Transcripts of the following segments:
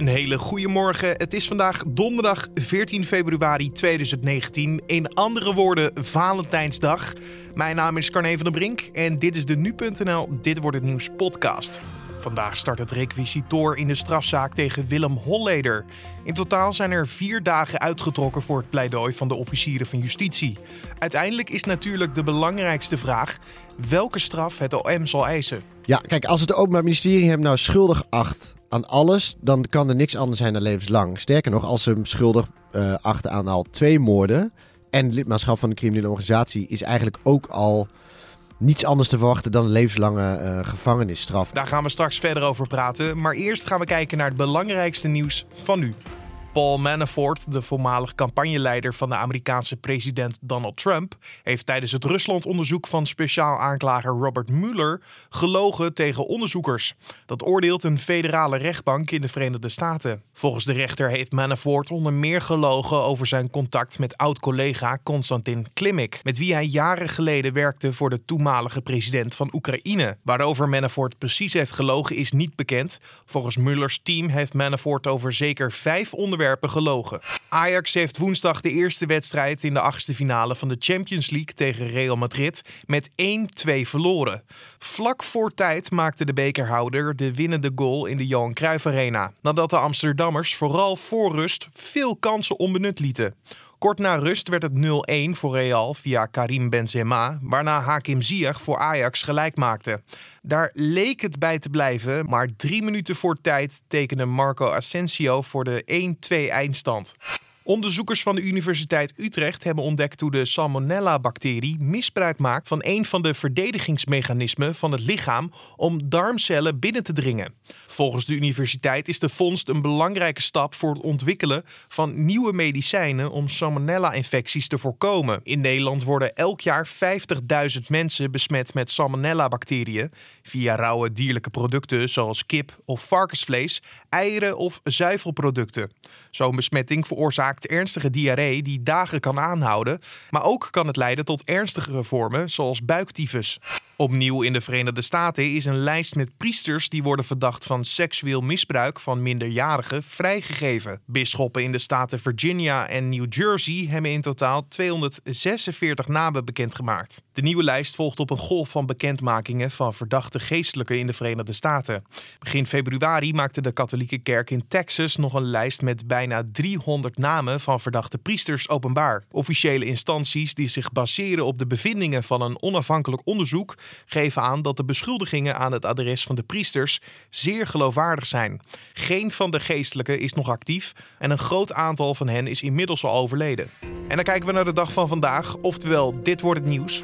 Een hele goede morgen. Het is vandaag donderdag 14 februari 2019. In andere woorden, Valentijnsdag. Mijn naam is Carne van der Brink en dit is de Nu.nl Dit Wordt Het Nieuws podcast. Vandaag start het requisitor in de strafzaak tegen Willem Holleder. In totaal zijn er vier dagen uitgetrokken voor het pleidooi van de officieren van justitie. Uiteindelijk is natuurlijk de belangrijkste vraag welke straf het OM zal eisen. Ja, kijk, als het Openbaar Ministerie hem nou schuldig acht aan alles, dan kan er niks anders zijn dan levenslang. Sterker nog, als ze hem schuldig uh, achten aan al twee moorden en lidmaatschap van een criminele organisatie, is eigenlijk ook al niets anders te verwachten dan levenslange uh, gevangenisstraf. Daar gaan we straks verder over praten. Maar eerst gaan we kijken naar het belangrijkste nieuws van nu. Paul Manafort, de voormalig campagneleider van de Amerikaanse president Donald Trump, heeft tijdens het Ruslandonderzoek van speciaal aanklager Robert Mueller gelogen tegen onderzoekers. Dat oordeelt een federale rechtbank in de Verenigde Staten. Volgens de rechter heeft Manafort onder meer gelogen over zijn contact met oud-collega Konstantin Klimik, met wie hij jaren geleden werkte voor de toenmalige president van Oekraïne. Waarover Manafort precies heeft gelogen is niet bekend. Volgens Muellers team heeft Manafort over zeker vijf onderwerpen gelogen. Ajax heeft woensdag de eerste wedstrijd in de achtste finale van de Champions League tegen Real Madrid met 1-2 verloren. Vlak voor tijd maakte de bekerhouder de winnende goal in de Johan Cruijff Arena, nadat de Amsterdammers vooral voor rust veel kansen onbenut lieten. Kort na rust werd het 0-1 voor Real via Karim Benzema, waarna Hakim Ziyech voor Ajax gelijk maakte. Daar leek het bij te blijven, maar drie minuten voor tijd tekende Marco Asensio voor de 1-2 eindstand. Onderzoekers van de Universiteit Utrecht hebben ontdekt hoe de Salmonella-bacterie misbruik maakt van een van de verdedigingsmechanismen van het lichaam om darmcellen binnen te dringen. Volgens de universiteit is de vondst een belangrijke stap voor het ontwikkelen van nieuwe medicijnen om salmonella-infecties te voorkomen. In Nederland worden elk jaar 50.000 mensen besmet met salmonella-bacteriën via rauwe dierlijke producten zoals kip of varkensvlees, eieren of zuivelproducten. Zo'n besmetting veroorzaakt ernstige diarree die dagen kan aanhouden, maar ook kan het leiden tot ernstigere vormen zoals buiktyfus. Opnieuw in de Verenigde Staten is een lijst met priesters die worden verdacht van seksueel misbruik van minderjarigen vrijgegeven. Bisschoppen in de staten Virginia en New Jersey hebben in totaal 246 namen bekendgemaakt. De nieuwe lijst volgt op een golf van bekendmakingen van verdachte geestelijken in de Verenigde Staten. Begin februari maakte de katholieke kerk in Texas nog een lijst met bijna 300 namen van verdachte priesters openbaar. Officiële instanties die zich baseren op de bevindingen van een onafhankelijk onderzoek geven aan dat de beschuldigingen aan het adres van de priesters zeer geloofwaardig zijn. Geen van de geestelijken is nog actief en een groot aantal van hen is inmiddels al overleden. En dan kijken we naar de dag van vandaag, oftewel dit wordt het nieuws.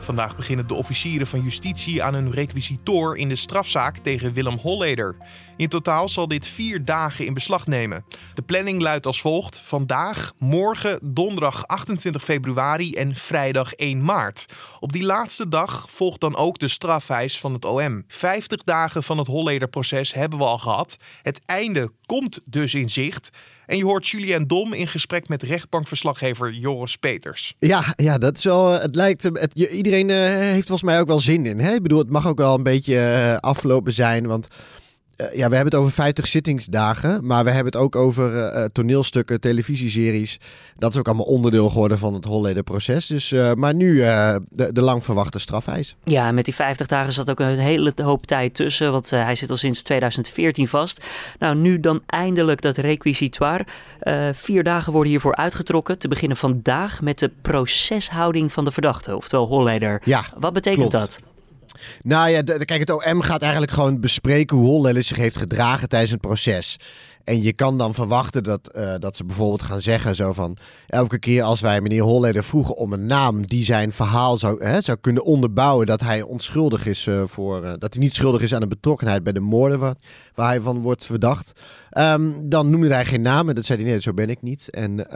Vandaag beginnen de officieren van justitie aan hun requisitor in de strafzaak tegen Willem Holleder. In totaal zal dit vier dagen in beslag nemen. De planning luidt als volgt: vandaag, morgen, donderdag 28 februari en vrijdag 1 maart. Op die laatste dag volgt dan ook de strafeis van het OM. 50 dagen van het Holleder-proces hebben we al gehad. Het einde komt dus in zicht. En je hoort Julien Dom in gesprek met rechtbankverslaggever Joris Peters. Ja, ja dat is wel. Het lijkt. Het, iedereen uh, heeft volgens mij ook wel zin in. Hè? Ik bedoel, het mag ook wel een beetje afgelopen zijn. Want ja, we hebben het over 50 zittingsdagen, maar we hebben het ook over uh, toneelstukken, televisieseries. Dat is ook allemaal onderdeel geworden van het Holleder-proces. Dus, uh, maar nu de, de lang verwachte strafeis. Ja, met die 50 dagen zat ook een hele hoop tijd tussen, want hij zit al sinds 2014 vast. Nou, nu dan eindelijk dat requisitoire. vier dagen worden hiervoor uitgetrokken. Te beginnen vandaag met de proceshouding van de verdachte, oftewel Holleder. Ja, Wat betekent klopt. dat? Nou ja, kijk, het OM gaat eigenlijk gewoon bespreken hoe Holleder zich heeft gedragen tijdens het proces. En je kan dan verwachten dat, uh, dat ze bijvoorbeeld gaan zeggen zo van... elke keer als wij meneer Holleder vroegen om een naam die zijn verhaal zou, hè, zou kunnen onderbouwen... dat hij onschuldig is uh, voor... Uh, dat hij niet schuldig is aan de betrokkenheid bij de moorden waar, waar hij van wordt verdacht... Um, dan noemde hij geen naam en dat zei hij nee, zo ben ik niet. En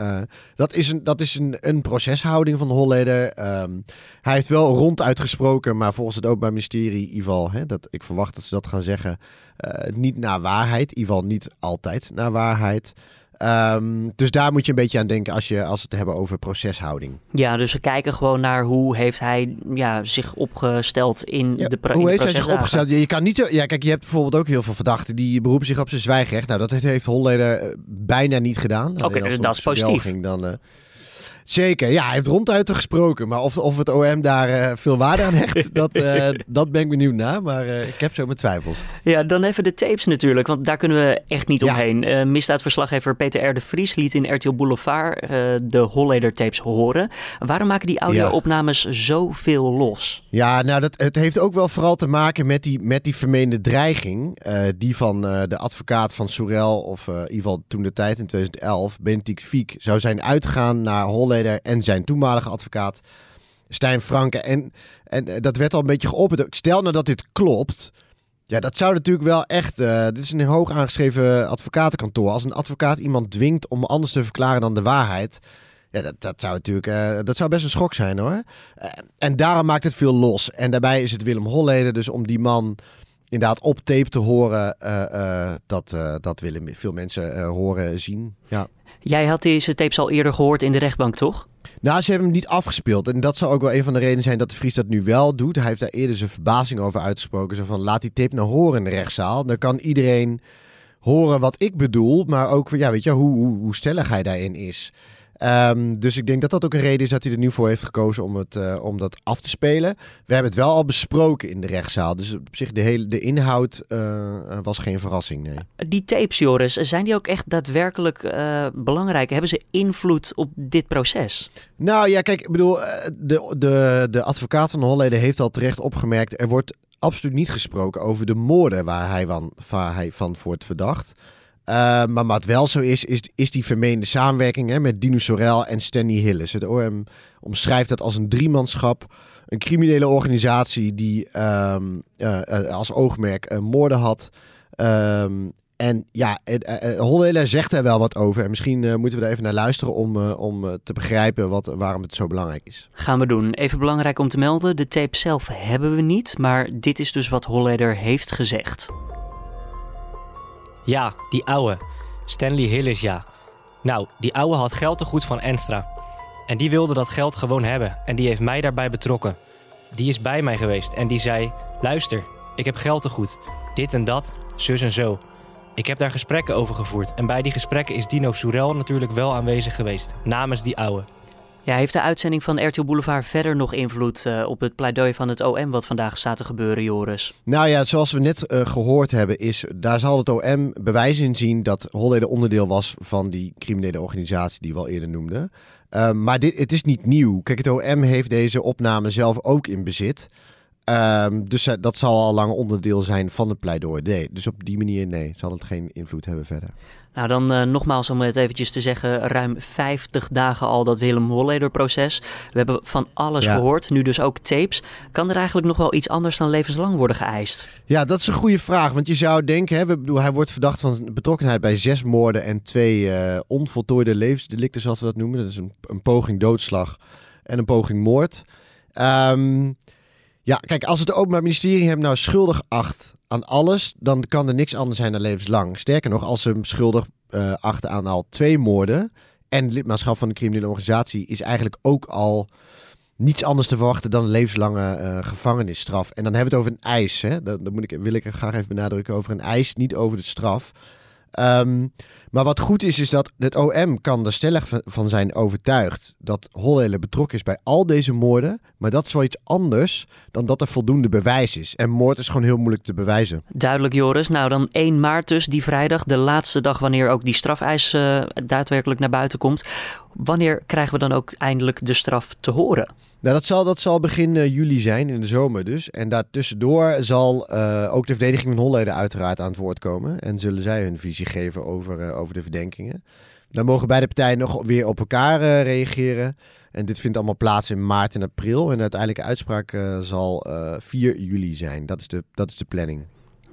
dat is een, dat is een, een proceshouding van Holleder. Um, hij heeft wel rond uitgesproken, maar volgens het Openbaar Ministerie geval... Hè, dat, ik verwacht dat ze dat gaan zeggen... Uh, niet naar waarheid, in ieder geval niet altijd naar waarheid. Ehm, dus daar moet je een beetje aan denken als, je, als we het hebben over proceshouding. Ja, dus we kijken gewoon naar hoe heeft hij ja, zich opgesteld in Ja, de pro- hoe heeft hij zich opgesteld? Je kan niet, ja, kijk, je hebt bijvoorbeeld ook heel veel verdachten die beroepen zich op zijn zwijgrecht. Nou, dat heeft Holleder eh, bijna niet gedaan. Oké, het dat is positief. Dan, eh, zeker, ja, hij heeft ronduit gesproken. Maar of, of het OM daar eh, veel waarde aan hecht, dat, eh, dat ben ik benieuwd naar. Maar eh, ik heb zo mijn twijfels. Ja, dan even de tapes natuurlijk, want daar kunnen we echt niet Ja. omheen. Misdaadverslaggever Peter R. de Vries liet in RTL Boulevard de Holleder tapes horen. Waarom maken die audio-opnames zoveel los? Ja, nou, dat, het heeft ook wel vooral te maken met die, met die vermeende dreiging. die van de advocaat van Sorel, of in ieder geval toen de tijd in 2011, Benedict Fiek, zou zijn uitgegaan naar Holleder en zijn toenmalige advocaat Stijn Franke. En, en eh, dat werd al een beetje geopperd. Stel nou dat dit klopt. Ja, dat zou natuurlijk wel echt. eh, dit is een hoog aangeschreven advocatenkantoor. Als een advocaat iemand dwingt om anders te verklaren dan de waarheid. Ja, dat, dat zou natuurlijk. eh, dat zou best een schok zijn hoor. En daarom maakt het veel los. En daarbij is het Willem Holleder. Dus om die man inderdaad op tape te horen. dat, dat willen veel mensen horen, zien. Ja. Jij had deze tapes al eerder gehoord in de rechtbank, toch? Nou, ze hebben hem niet afgespeeld. En dat zou ook wel een van de redenen zijn dat de Vries dat nu wel doet. Hij heeft daar eerder zijn verbazing over uitgesproken. Zo van, laat die tape nou horen in de rechtszaal. Dan kan iedereen horen wat ik bedoel. Maar ook, ja, weet je, hoe, hoe, hoe stellig hij daarin is. Ehm, dus ik denk dat dat ook een reden is dat hij er nu voor heeft gekozen om, het, eh, om dat af te spelen. We hebben het wel al besproken in de rechtszaal. Dus op zich, de, hele, de inhoud eh, was geen verrassing, nee. Die tapes, Joris, zijn die ook echt daadwerkelijk eh, belangrijk? Hebben ze invloed op dit proces? Nou ja, kijk, ik bedoel, eh, de, de, de advocaat van de Holleden heeft al terecht opgemerkt... er wordt absoluut niet gesproken over de moorden waar hij van, waar hij van wordt verdacht. Eh, maar wat wel zo is, is, is die vermeende samenwerking hè, met Dino Sorel en Stanley Hillis. Het OM omschrijft dat als een driemanschap, een criminele organisatie die ehm, eh, eh, als oogmerk moorden had. Ehm, en ja, Holleder zegt daar wel wat over. En misschien moeten we daar even naar luisteren om, om te begrijpen wat, waarom het zo belangrijk is. Gaan we doen. Even belangrijk om te melden, de tape zelf hebben we niet. Maar dit is dus wat Holleder heeft gezegd. Ja, die ouwe. Stanley Hillis, ja. Nou, die ouwe had geld te goed van Enstra. En die wilde dat geld gewoon hebben. En die heeft mij daarbij betrokken. Die is bij mij geweest en die zei... Luister, ik heb geld te goed. Dit en dat, zus en zo. Ik heb daar gesprekken over gevoerd. En bij die gesprekken is Dino Soerel natuurlijk wel aanwezig geweest. Namens die ouwe. Ja, heeft de uitzending van RTL Boulevard verder nog invloed uh, op het pleidooi van het OM wat vandaag staat te gebeuren, Joris? Nou ja, zoals we net uh, gehoord hebben, is daar zal het OM bewijs in zien dat Holleder onderdeel was van die criminele organisatie die we al eerder noemden. Uh, maar dit, het is niet nieuw. Kijk, het OM heeft deze opname zelf ook in bezit. Um, dus dat zal al lang onderdeel zijn van het pleidooi. Nee, dus op die manier, nee, zal het geen invloed hebben verder. Nou, dan uh, nogmaals om het eventjes te zeggen, ruim 50 dagen al dat Willem Holleder-proces. We hebben van alles ja. gehoord, nu dus ook tapes. Kan er eigenlijk nog wel iets anders dan levenslang worden geëist? Ja, dat is een goede vraag. Want je zou denken, hè, we, bedoel, hij wordt verdacht van betrokkenheid bij zes moorden en twee uh, onvoltooide levensdelicten, zoals we dat noemen. Dat is een, een poging doodslag en een poging moord. Um, ja, kijk, als het Openbaar Ministerie hem nou schuldig acht aan alles, dan kan er niks anders zijn dan levenslang. Sterker nog, als ze hem schuldig uh, achten aan al twee moorden en lidmaatschap van de criminele organisatie, is eigenlijk ook al niets anders te verwachten dan een levenslange uh, gevangenisstraf. En dan hebben we het over een eis. Hè? Dat, dat moet ik, wil ik er graag even benadrukken over een eis, niet over de straf. Um, maar wat goed is, is dat het OM kan er stellig van zijn overtuigd dat Holleder betrokken is bij al deze moorden. Maar dat is wel iets anders dan dat er voldoende bewijs is. En moord is gewoon heel moeilijk te bewijzen. Duidelijk, Joris. Nou, dan 1 maart dus, die vrijdag, de laatste dag wanneer ook die strafeis uh, daadwerkelijk naar buiten komt. Wanneer krijgen we dan ook eindelijk de straf te horen? Nou, dat zal, dat zal begin uh, juli zijn, in de zomer dus. En daartussendoor zal uh, ook de verdediging van Holleder uiteraard aan het woord komen. En zullen zij hun visie geven over, over de verdenkingen. Dan mogen beide partijen nog weer op elkaar uh, reageren. En dit vindt allemaal plaats in maart en april. En de uiteindelijke uitspraak uh, zal uh, 4 juli zijn. Dat is, de, dat is de planning.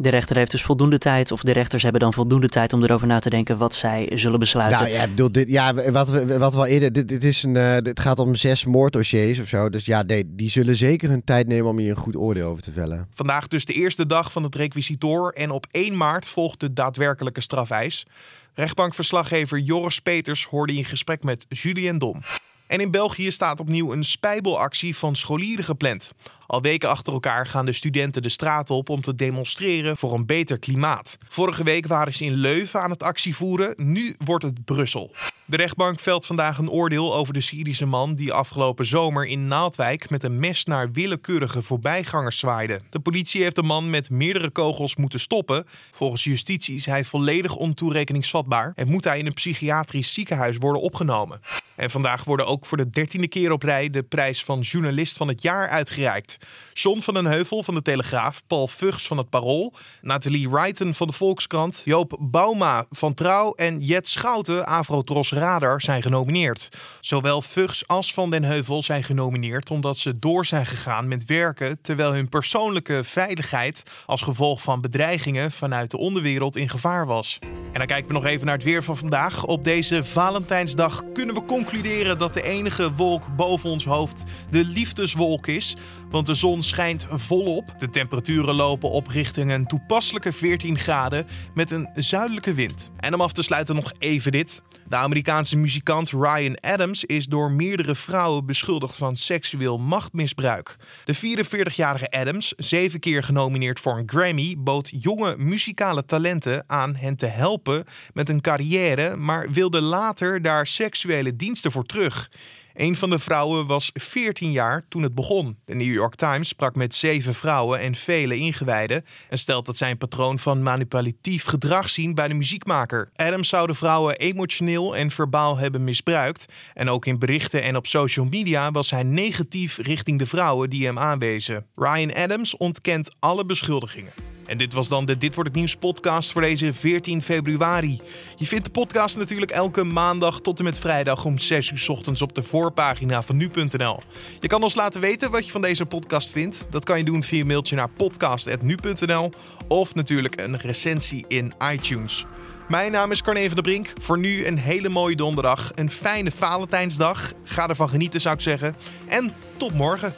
De rechter heeft dus voldoende tijd, of de rechters hebben dan voldoende tijd om erover na te denken wat zij zullen besluiten. Nou ja, bedoel, dit, ja wat, we, wat we al eerder, dit, dit is een, uh, dit gaat om zes moorddossiers of zo. Dus ja, nee, die zullen zeker hun tijd nemen om hier een goed oordeel over te vellen. Vandaag dus de eerste dag van het requisitor en op 1 maart volgt de daadwerkelijke strafeis. Rechtbankverslaggever Joris Peters hoorde in gesprek met Julien Dom. En in België staat opnieuw een spijbelactie van scholieren gepland. Al weken achter elkaar gaan de studenten de straat op om te demonstreren voor een beter klimaat. Vorige week waren ze in Leuven aan het actievoeren, nu wordt het Brussel. De rechtbank velt vandaag een oordeel over de Syrische man die afgelopen zomer in Naaldwijk met een mes naar willekeurige voorbijgangers zwaaide. De politie heeft de man met meerdere kogels moeten stoppen. Volgens justitie is hij volledig ontoerekeningsvatbaar en moet hij in een psychiatrisch ziekenhuis worden opgenomen. En vandaag worden ook voor de dertiende keer op rij de prijs van journalist van het jaar uitgereikt. John van den Heuvel van de Telegraaf, Paul Vugs van het Parool, Nathalie Wrighton van de Volkskrant, Joop Bauma van Trouw en Jet Schouten, Afrotros Radar, zijn genomineerd. Zowel Vugs als Van den Heuvel zijn genomineerd omdat ze door zijn gegaan met werken terwijl hun persoonlijke veiligheid als gevolg van bedreigingen vanuit de onderwereld in gevaar was. En dan kijken we nog even naar het weer van vandaag. Op deze Valentijnsdag kunnen we concluderen dat de enige wolk boven ons hoofd de liefdeswolk is. Want de zon schijnt volop. De temperaturen lopen op richting een toepasselijke 14 graden met een zuidelijke wind. En om af te sluiten nog even dit. De Amerikaanse muzikant Ryan Adams is door meerdere vrouwen beschuldigd van seksueel machtmisbruik. De 44-jarige Adams, zeven keer genomineerd voor een Grammy, bood jonge muzikale talenten aan hen te helpen met een carrière, maar wilde later daar seksuele diensten voor terug. Een van de vrouwen was 14 jaar toen het begon. De New York Times sprak met zeven vrouwen en vele ingewijden en stelt dat zij een patroon van manipulatief gedrag zien bij de muziekmaker. Adams zou de vrouwen emotioneel en verbaal hebben misbruikt en ook in berichten en op social media was hij negatief richting de vrouwen die hem aanwezen. Ryan Adams ontkent alle beschuldigingen. En dit was dan de Dit wordt het nieuws podcast voor deze 14 februari. Je vindt de podcast natuurlijk elke maandag tot en met vrijdag om 6 uur ochtends op de voorpagina van nu.nl. Je kan ons laten weten wat je van deze podcast vindt. Dat kan je doen via mailtje naar podcast.nu.nl of natuurlijk een recensie in iTunes. Mijn naam is Carne van der Brink. Voor nu een hele mooie donderdag. Een fijne Valentijnsdag. Ga ervan genieten zou ik zeggen. En tot morgen.